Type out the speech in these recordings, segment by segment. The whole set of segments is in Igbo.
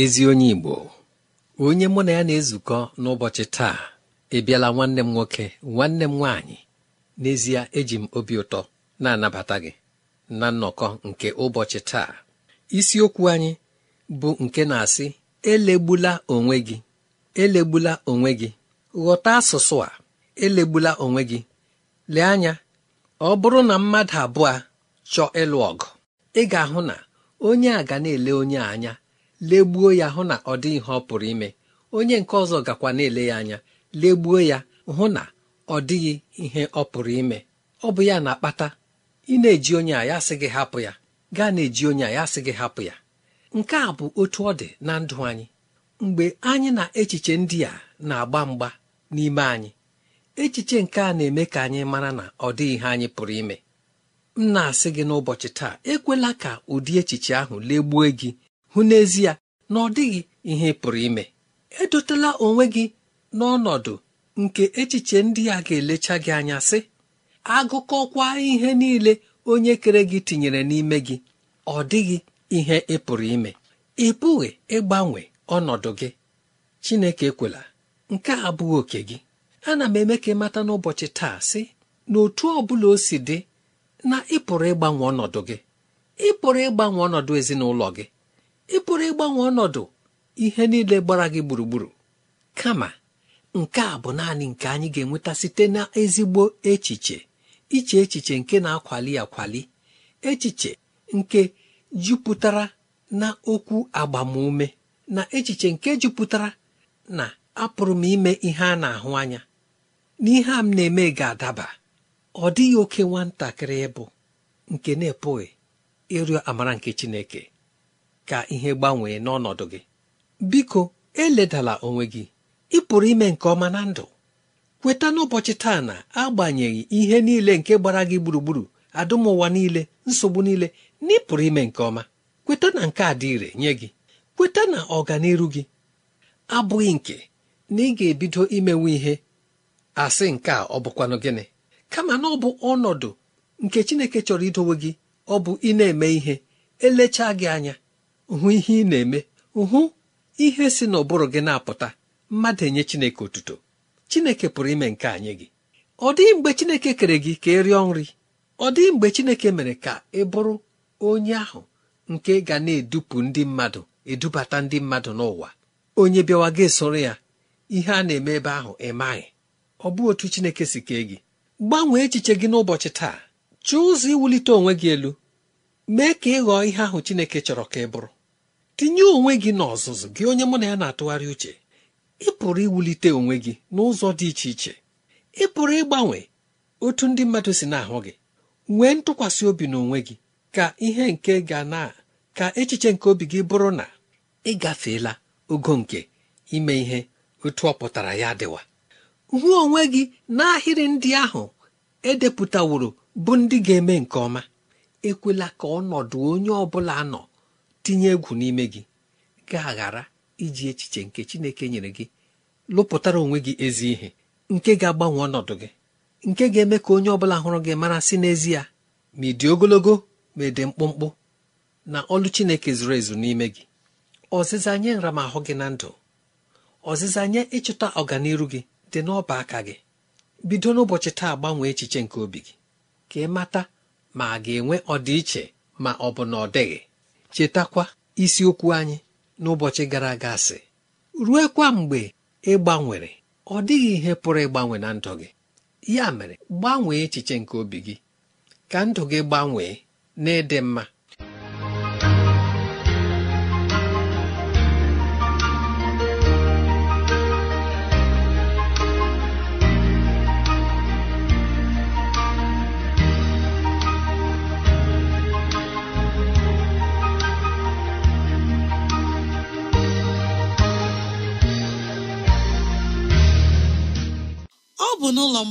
Ezi onye Igbo onye mụ na ya na-ezukọ n'ụbọchị taa ị bịala nwanne m nwoke nwanne m nwaanyị. N'ezie eji m obi ụtọ na-anabata gị na nnọkọ nke ụbọchị taa. Isiokwu anyị bụ nke na-asị elegbula onwe gị elegbula onwe gị. Ghọta asụsụ a elegbula onwe gị. Lee anya ọ bụrụ na mmadụ abụọ chọọ ịlụ ọgụ ị ga-ahụ na onye a ga na-ele onye anya legbuo ya hụ na ọ dị ihe ọ pụrụ ime. Onye nke ọzọ gakwa na-ele ya anya legbuo ya hụ na ọ dịghị ihe ọ pụrụ ime. Ọ bụ ya na-akpata ị na-eji onye a ya sị gị hapụ ya. Gaa na-eji onye a ya sị gị hapụ ya. Nke a bụ otu ọ dị na ndụ anyị. Mgbe anyị na echiche ndị a na-agba mgba n'ime anyị echiche nke a na-eme ka anyị mara na ọ dịghị ihe anyị pụrụ ime. M na-asị gị n'ụbọchị taa ekwela ka ụdị echiche ahụ legbuo gị hụ n'ezie na ọ dịghị ihe pụrụ ime. Edotela onwe gị n'ọnọdụ nke echiche ndị a ga-elecha gị anya sị agụkọkwa ihe niile onye kere gị tinyere n'ime gị ọ dịghị ihe ị pụrụ ime. Ị pụghị ịgbanwe ọnọdụ gị. Chineke ekwela nke a abụghị oke gị. Ana m eme ka ịmata n'ụbọchị taa sị na otu ọ bụla o si dị na ị pụrụ ịgbanwe ọnọdụ gị ị pụrụ ịgbanwe ọnọdụ ezinụlọ gị. Ị pụrụ ịgbanwe ọnọdụ ihe niile gbara gị gburugburu. Kama nke a bụ naanị nke anyị ga-enweta site na ezigbo echiche. Iche echiche nke na-akwali akwali. Echiche nke jupụtara na okwu agbamume. Na echiche nke jupụtara na apụrụ m ime ihe a na-ahụ anya. N'ihe a m na-eme ga-adaba. Ọ dịghị oke nwatakịrị ịbụ nke na-epụghị ịrịọ amara nke Chineke. Ka ihe gbanwee n'ọnọdụ gị. Biko eledala onwe gị. Ị pụrụ ime nke ọma na ndụ. Kweta n'ụbọchị taa na agbanyeghị ihe niile nke gbara gị gburugburu adụmụwa niile nsogbu niile na ị pụrụ ime nke ọma. Kweta na nke a dị ire nye gị. Kweta na ọganiru gị. Abụghị nke na ị ga-ebido imewe ihe. Asị nke a ọ bụkwanụ gịnị? Kama na ọ bụ ọnọdụ nke Chineke chọrọ idowe gị ọ bụ ị na-eme ihe elechaa gị anya. Hụ ihe ị na-eme. Hụ ihe si n'ụbụrụ gị na-apụta. Mmadụ enye Chineke otuto. Chineke pụrụ ime nke anyị gị. Ọ dịghị mgbe Chineke kere gị ka ị rịọ nri. Ọ dịghị mgbe Chineke mere ka ị bụrụ onye ahụ nke ga na-edupụ ndị mmadụ edubata ndị mmadụ n'ụwa. Onye bịawa gị soro ya ihe a na-eme ebe ahụ ị maghị. Ọ bụ otu Chineke si kee gị. Gbanwee echiche gị n'ụbọchị taa. Chọọ ụzọ iwulite onwe gị elu. Mee ka ị ghọọ ihe ahụ Chineke chọrọ ka ị bụrụ. Tinye onwe gị n'ọzụzụ gị onye mụ na ya na-atụgharị uche ị pụrụ iwulite onwe gị n'ụzọ dị iche iche. Ị pụrụ ịgbanwe otu ndị mmadụ si na-ahụ gị. Nwee ntụkwasị obi n'onwe gị ka ihe nke ga na ka echiche nke obi gị bụrụ na ị gafeela ogo nke ime ihe otu ọ pụtara ya dịwa. Hụ onwe gị n'ahịrị ndị ahụ edepụtaworo bụ ndị ga-eme nke ọma. Ekwela ka ọnọdụ onye ọ bụla nọ tinye egwu n'ime gị ga-aghara iji echiche nke Chineke nyere gị lụpụtara onwe gị ezi ihe nke ga-agbanwe ọnọdụ gị nke ga-eme ka onye ọ bụla hụrụ gị mara si n'ezie ma ị dị ogologo ma ị dị mkpụmkpụ na ọlụ Chineke zuru ezu n'ime gị. Ọzịza nye nramahụ gị na ndụ ọzịza nye ịchụta ọganiru gị dị n'ọba aka gị. Bido n'ụbọchị taa gbanwee echiche nke obi gị ka ị mata ma a ga-enwe ọdịiche ma ọ bụ na ọ dịghị. Chetakwa isiokwu anyị n'ụbọchị gara aga sị ruekwa mgbe ị gbanwere ọ dịghị ihe pụrụ ịgbanwe na ndụ gị. Ya mere gbanwee echiche nke obi gị ka ndụ gị gbanwee na ịdị mma.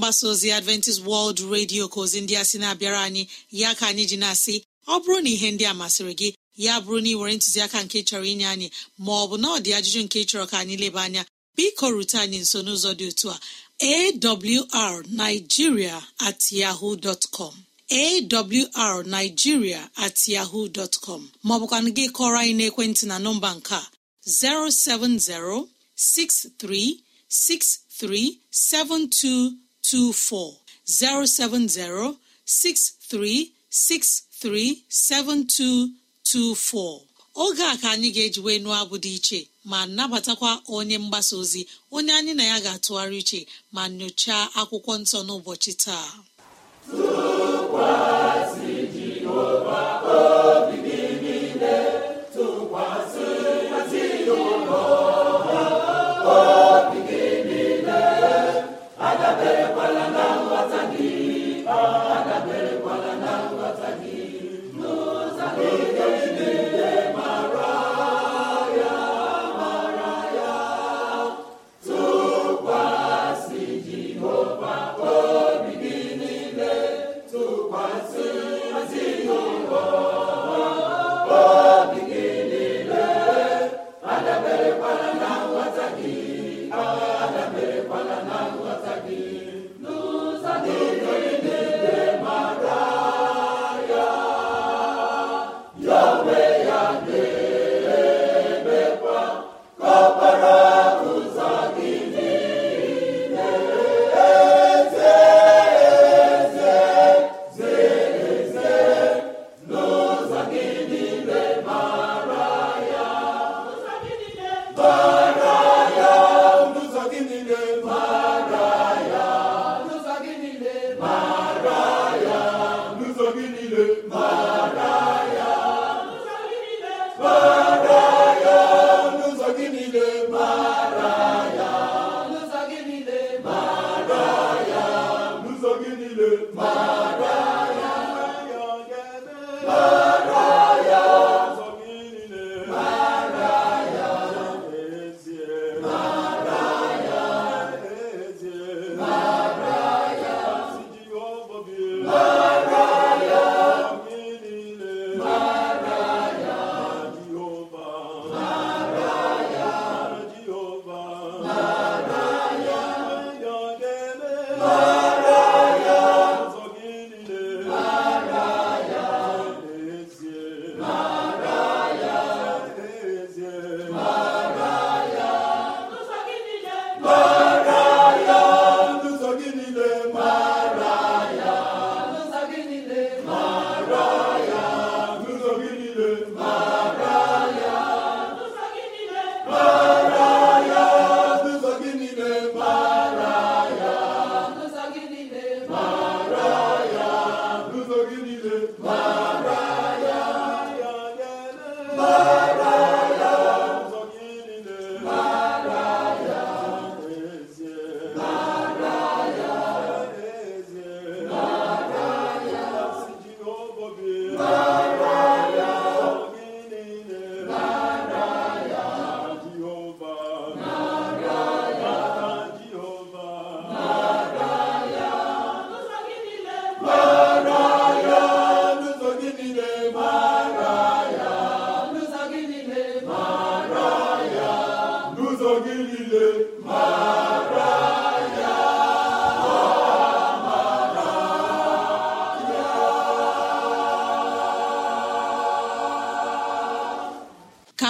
Mgbasa ozi adventist world radio ka ozi ndị a sị na-abịara anyị ya ka anyị ji na-asị ọ bụrụ na ihe ndị a masịrị gị ya bụrụ na ị nwere ntụziaka nke chọrọ inye anyị ma ọ bụ na ọ dị ajụjụ nke chọrọ ka anyị leba anya biko rute anyị nso n'ụzọ dị otu a awrnigeria at yahoo dot com awrnigeria at yahoo dot com maọbụkwanụ gị kọrọ anyị n'ekwentị na nọmba nke a 070 63 637224 07063637224. Oge a ka anyị ga-eji wee nụọ abụ dị iche ma nabatakwa onye mgbasa ozi onye anyị na ya ga-atụgharị iche ma nyochaa akwụkwọ nsọ n'ụbọchị taa.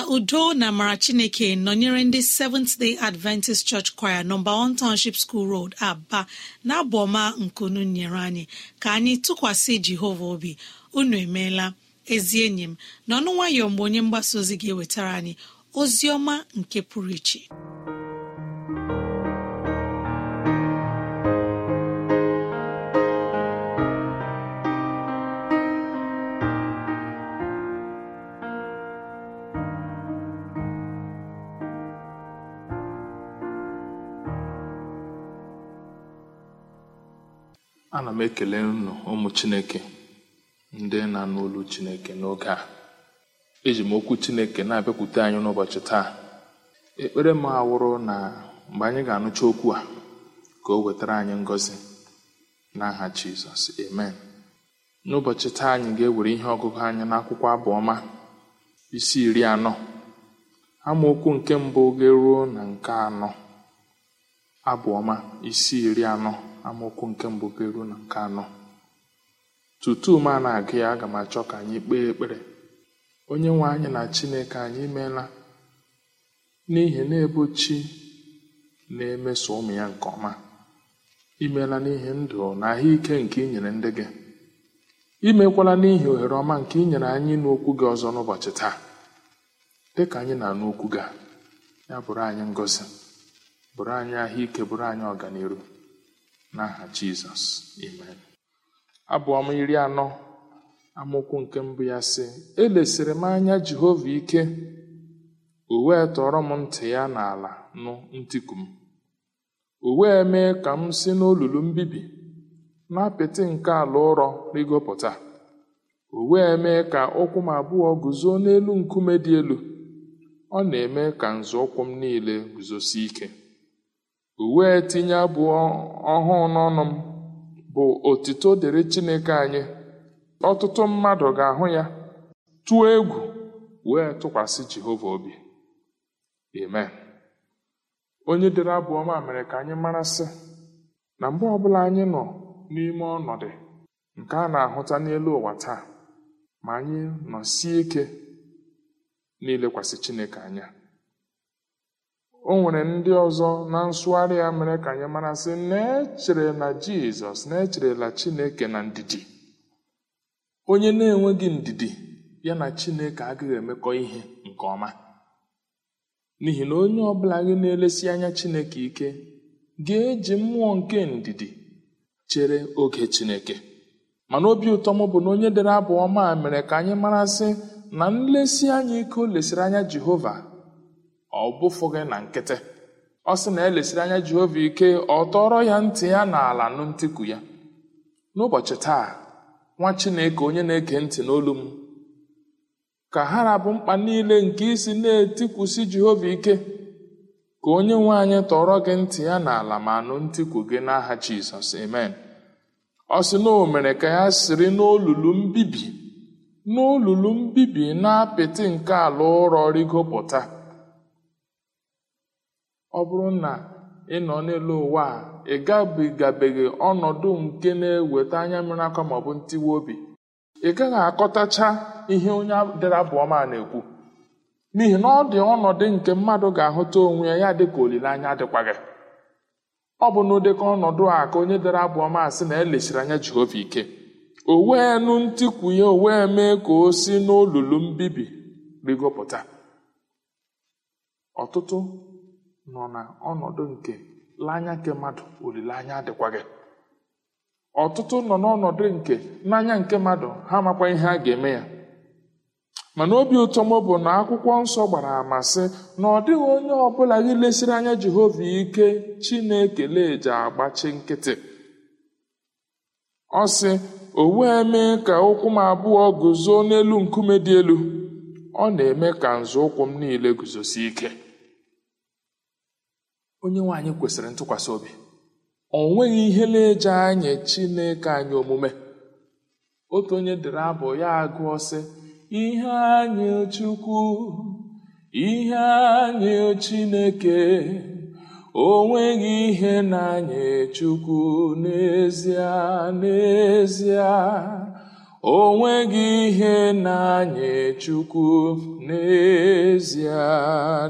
Udo na amara chineke nọnyere ndị seventh day adventist church choir nọmba 1 township school road aba na-abụ ọma nkunu nyere anyị. Ka anyị tụkwasị jehova obi. Unu emeela. Ezi enyi m n'ọnụ nwayọ mgbe onye mgbasa ozi ga-ewetara anyị ozi ọma nke pụrụ iche. Ana m ekele unu ụmụ chineke ndị na-anụ chineke n'oge a. Eji m okwu chineke na-abịakwute anyị n'ụbọchị taa. Ekpere m awụrụ na mgbe anyị ga-anụcha okwu a ka o wetara anyị ngọzi. N'aha jizọs amen. N'ụbọchị taa anyị ga-ewere ihe ọgụgụ anyị n'akwụkwọ abụọma isi iri anọ. Amaokwu nke mbụ ga-eruo na nke anọ. Abụọma isi iri anọ. Amaokwu nke mbụ ga-eru na nke anọ. Tutu m a na-agụ ya aga m achọ ka anyị kpee ekpere. Onye nwe anyị na chineke anyị meela n'ihi na-ebo chi na-emeso ụmụ ya nke ọma. Imeela n'ihi ndụ na ahụike nke ị nyere ndị gị. Imekwala n'ihi ohere ọma nke ị nyere anyị n'okwu gị ọzọ n'ụbọchị taa. Dịka anyị na-anụ okwu gị ya bụrụ anyị ngọzi bụrụ anyị ahụike bụrụ anyị ọganiru n'aha jizọs amen. Abụọm iri anọ. Amaokwu nke mbụ ya sị elesịrị m anya jehova ike o wee tọrọ m ntị ya n'ala nụ ntiku m. O wee mee ka m si n'olulu mbibi n'apịtị nke ala ụrọ rigopụta. O wee mee ka ụkwụ m abụọ guzo n'elu nkume dị elu. Ọ na-eme ka nzọụkwụ m niile guzosie ike. O wee tinye abụ ọhụụ n'ọnụ m bụ otito dịrị chineke anyị. Ọtụtụ mmadụ ga-ahụ ya tụọ egwu wee tụkwasị jehova obi. Amen. Onye dere abụ ọma mere ka anyị marasị na mgbe ọbụla anyị nọ n'ime ọnọdụ nke a na-ahụta n'elu ụwa taa ma anyị nọsie ike n'ilekwasị chineke anya. O nwere ndị ọzọ na nsụgharị ya mere ka anyị mara sị na-echere na jizọs na-echerela chineke na ndidi. Onye na-enweghị ndidi ya na chineke agaghị emekọ ihe nke ọma. N'ihi na onye ọbụla gị na-elesi anya chineke ike ga-eji mmụọ nke ndidi chere oge chineke. Mana obi ụtọ m bụ na onye dere abụ ọma mere ka anyị mara sị na nlesi anya ike o lesiri anya jehova ọ bụfụghị na nkịtị. Ọ sị na elesiri anya jehova ike ọ tọrọ ya ntị ya n'ala nụ ntiku ya. N'ụbọchị taa nwa chineke onye na-ege ntị n'olu m ka ha rabụ mkpa niile nke isi na-etikwusi jehova ike ka onye nwe anyị tọrọ gị ntị ya n'ala ma nụ ntiku gị n'aha jizọs. Amen. Ọ sị na mere ka ya siri n'olulu mbibi n'olulu mbibi na apịtị nke ala ụrọ rigopụta. Ọ bụrụ na ị nọ n'elu ụwa a ị gabigabeghị ọnọdụ nke na-eweta anya mmiri aka maọbụ ntiwa obi. Ị gaghị akọtacha ihe onye dere abụọma na-ekwu. N'ihi na ọ dị ọnọdụ nke mmadụ ga-ahụta onwe ya ya dịka olileanya adịkwaghị ọ bụ n'ụdịka ọnọdụ a ka onye dere abụọma sị na elechiri anya jehova ike. O wee nụ ntikwu ya o wee mee ka o si n'olulu mbibi rigopụta. Ọtụtụ nọ na ọnọdụ nke n'anya nke mmadụ olileanya adịkwaghị. Ọtụtụ nọ n'ọnọdụ nke n'anya nke mmadụ ha makwa ihe a ga-eme ya. Mana obi ụtọ m bụ na akwụkwọ nsọ gbara ama sị na ọ dịghị onye ọbụla gị lesiri anya jehova ike chineke leje agbachi nkịtị. Ọ sị o wee mee ka ụkwụ m abụọ guzo n'elu nkume dị elu. Ọ na-eme ka nzọụkwụ m niile guzosie ike. Onye nwe anyị kwesịrị ntụkwasị obi. O nweghị ihe na-eje anyị chineke anyị omume. Otu onye dere abụ ya agụọ sị ihe anyị chukwu ihe anyị chineke o nweghị ihe na-anyị chukwu n'ezie n'ezie. O nweghị ihe na-anyị chukwu n'ezie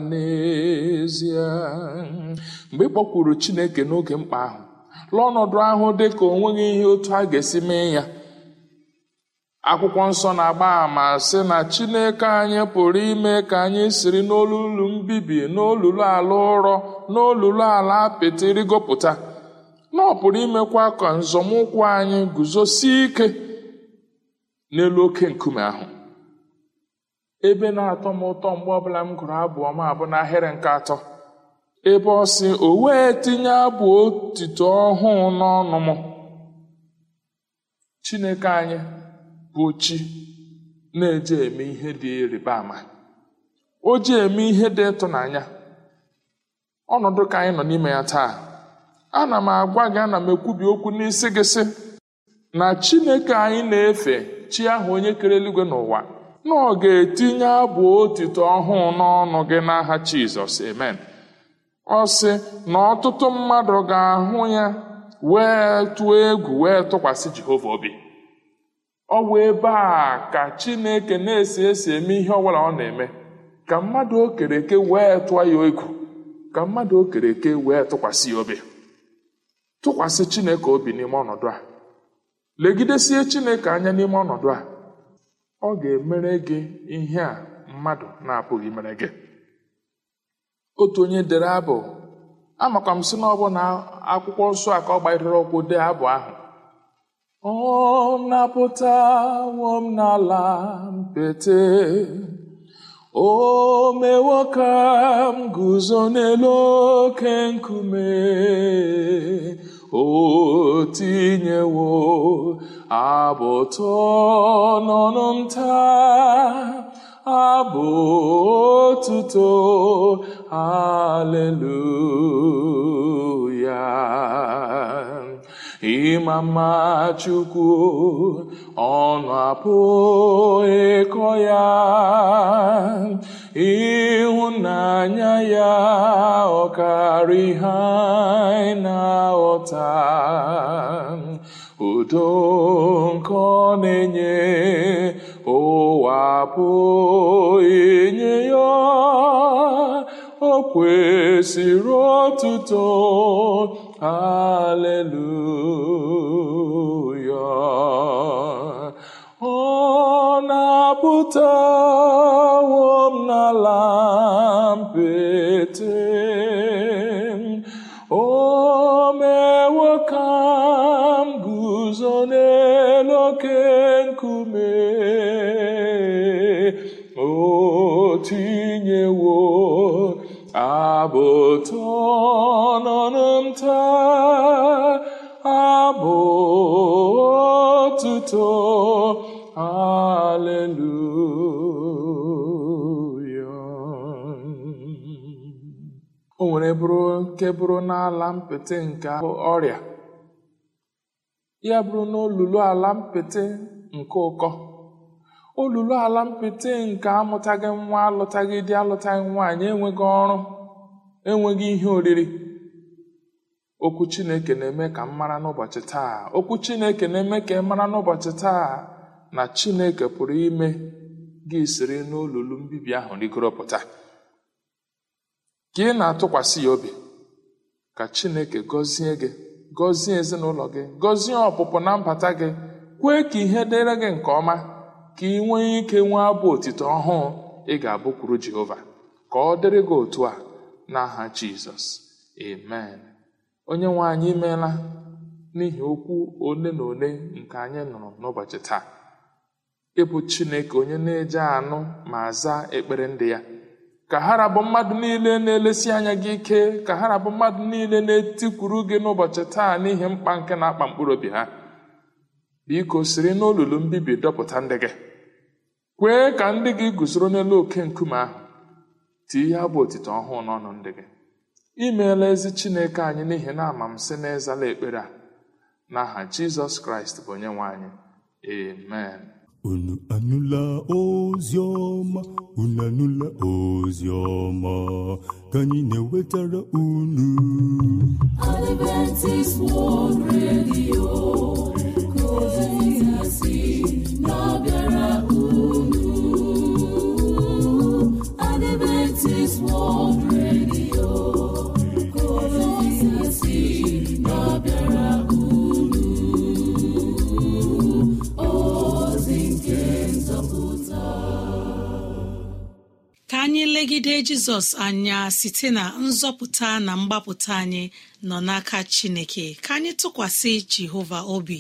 n'ezie. Mgbe ị kpọkwuru chineke n'oge mkpa ahụ lụọ ọnọdụ ahụ dị ka o ihe otu a ga-esi mee ya. Akwụkwọ nsọ na-agba àmà sị na chineke anyị pụrụ ime ka anyị siri n'olulu mbibi n'olulu ala ụrọ n'olulu ala apịtị rigopụta. Na ọ pụrụ imekwa ka nzọmụkwụ anyị guzosie ike. N'elu oke nkume ahụ. Ebe na-atọ m ụtọ mgbe ọbụla m gụrụ abụ ọma abụ n'ahịrị nke atọ. Ebe ọ sị o wee tinye abụ otito ọhụụ n'ọnụ m. Chineke anyị bụ chi na-eje eme ihe dị ịrịba ama. O ji eme ihe dị ịtụnanya. Ọnọdụ ka anyị nọ n'ime ya taa. Ana m agwa gị ana m ekwubi okwu n'isi gị sị na chineke anyị na-efe chi ahụ onye kere eluigwe n'ụwa na ọ ga-etinye abụ otito ọhụụ n'ọnụ gị n'aha Jizọs amen. Ọ sị na ọtụtụ mmadụ ga-ahụ ya wee tụọ egwu wee tụkwasị Jehova obi. Ọ bụ ebe a ka Chineke na-esi esi eme ihe ọbụla ọ na-eme. Ka mmadụ okere eke wee tụọ ya egwu ka mmadụ okere eke wee tụkwasị ya obi. Tụkwasị Chineke obi n'ime ọnọdụ a. legidesie Chineke anya n'ime ọnọdụ a ọ ga-emere gị ihe a mmadụ na-apụghị imere gị. Otu onye dere abụ amakwa m sị na ọ bụ na akwụkwọ nsọ a ka ọ gbanyere ụkwụ dee abụ ahụ. Ọ napụtawo m n'ala mpete. O mewo ka m guzo n'elu oke nkume. O tinyewo abụ ụtọ n'ọnụ nta abụ otuto aleluya ịma mma chukwu ọnụ apụghị ịkọ ya ịhụnanya ya ọkarị ha na-aghọta udo nke ọ na-enye ụwa apụghị ya o kwesịrị otuto aleluya ọ na-apụtawo m n'ala mpete o mewo ka m guzo n'elu oke nkume. O tinyewo abụ taa abụ otuto aleluya o nwere bụrụ nke bụrụ n'ala mpete nke ọrịa. Ya bụrụ n'olulu ala mpete nke ụkọ. Olulu ala mpete nke amụtaghị nwa alụtaghị di alụtaghị nwaanyị enweghị ọrụ enweghị ihe oriri. Okwu chineke na-eme ka m mara n'ụbọchị taa. Okwu chineke na-eme ka ị mara n'ụbọchị taa na chineke pụrụ ime gị siri n'olulu mbibi ahụ rigoro pụta ka ị na-atụkwasị ya obi ka chineke gọzie gị gọzie ezinụlọ gị gọzie ọpụpụ na mbata gị kwee ka ihe dịrị gị nke ọma ka ị nwee ike nwee abụ otito ọhụụ ị ga-abụkwuru Jehova. Ka ọ dịrị gị otu a n'aha Jizọs. Amen. Onye nwe anyị imeela n'ihi okwu ole na ole nke anyị nụrụ n'ụbọchị taa. Ịbụ Chineke onye na-eje anụ ma zaa ekpere ndị ya. Ka ha rabụ mmadụ niile na-elesi anya gị ike ka ha rabụ mmadụ niile na-etikwuru gị n'ụbọchị taa n'ihi mkpa nke na-akpa mkpụrụ obi ha. Biko siri n'olulu mbibi dọpụta ndị gị. Kwee ka ndị gị guzoro n'elu oke nkume ahụ. Tie ihe abụ otito ọhụụ n'ọnụ ndị gị. Imeela ezi chineke anyị n'ihi na ama m sị na ịzala ekpere a. N'aha jizọs kraịst bụ onye nwe anyị. Amen. Unu anụla ozi ọma? Unu anụla ozi ọma? Ka anyị na-ewetara unu. Adventist World Radio ka ozi si na-abịara. Jizọs anya site na nzọpụta na mgbapụta anyị nọ n'aka chineke. Ka anyị tụkwasị jehova obi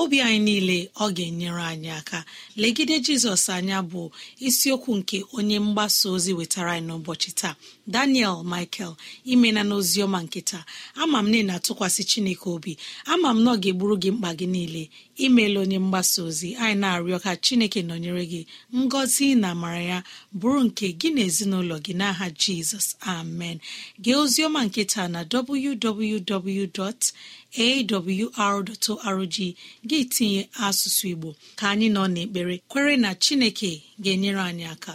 obi anyị niile ọ ga-enyere anyị aka. Legide jizọs anya bụ isiokwu nke onye mgbasa ozi wetara anyị n'ụbọchị taa. Daniel michael imena n'oziọma nke taa. Ama m na atụkwasị chineke obi. Ama m na ọ ga-egburu gị mkpa gị niile. Imeela onye mgbasa ozi anyị na-arịọ ka chineke nọnyere gị ngọzi na amara ya bụrụ nke gị na ezinụlọ gị n'aha jizọs. Amen. Gee oziọma nke taa na www.awr.org gị tinye asụsụ igbo ka anyị nọ n'ekpere kwere na chineke ga-enyere anyị aka.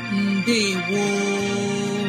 mbe woo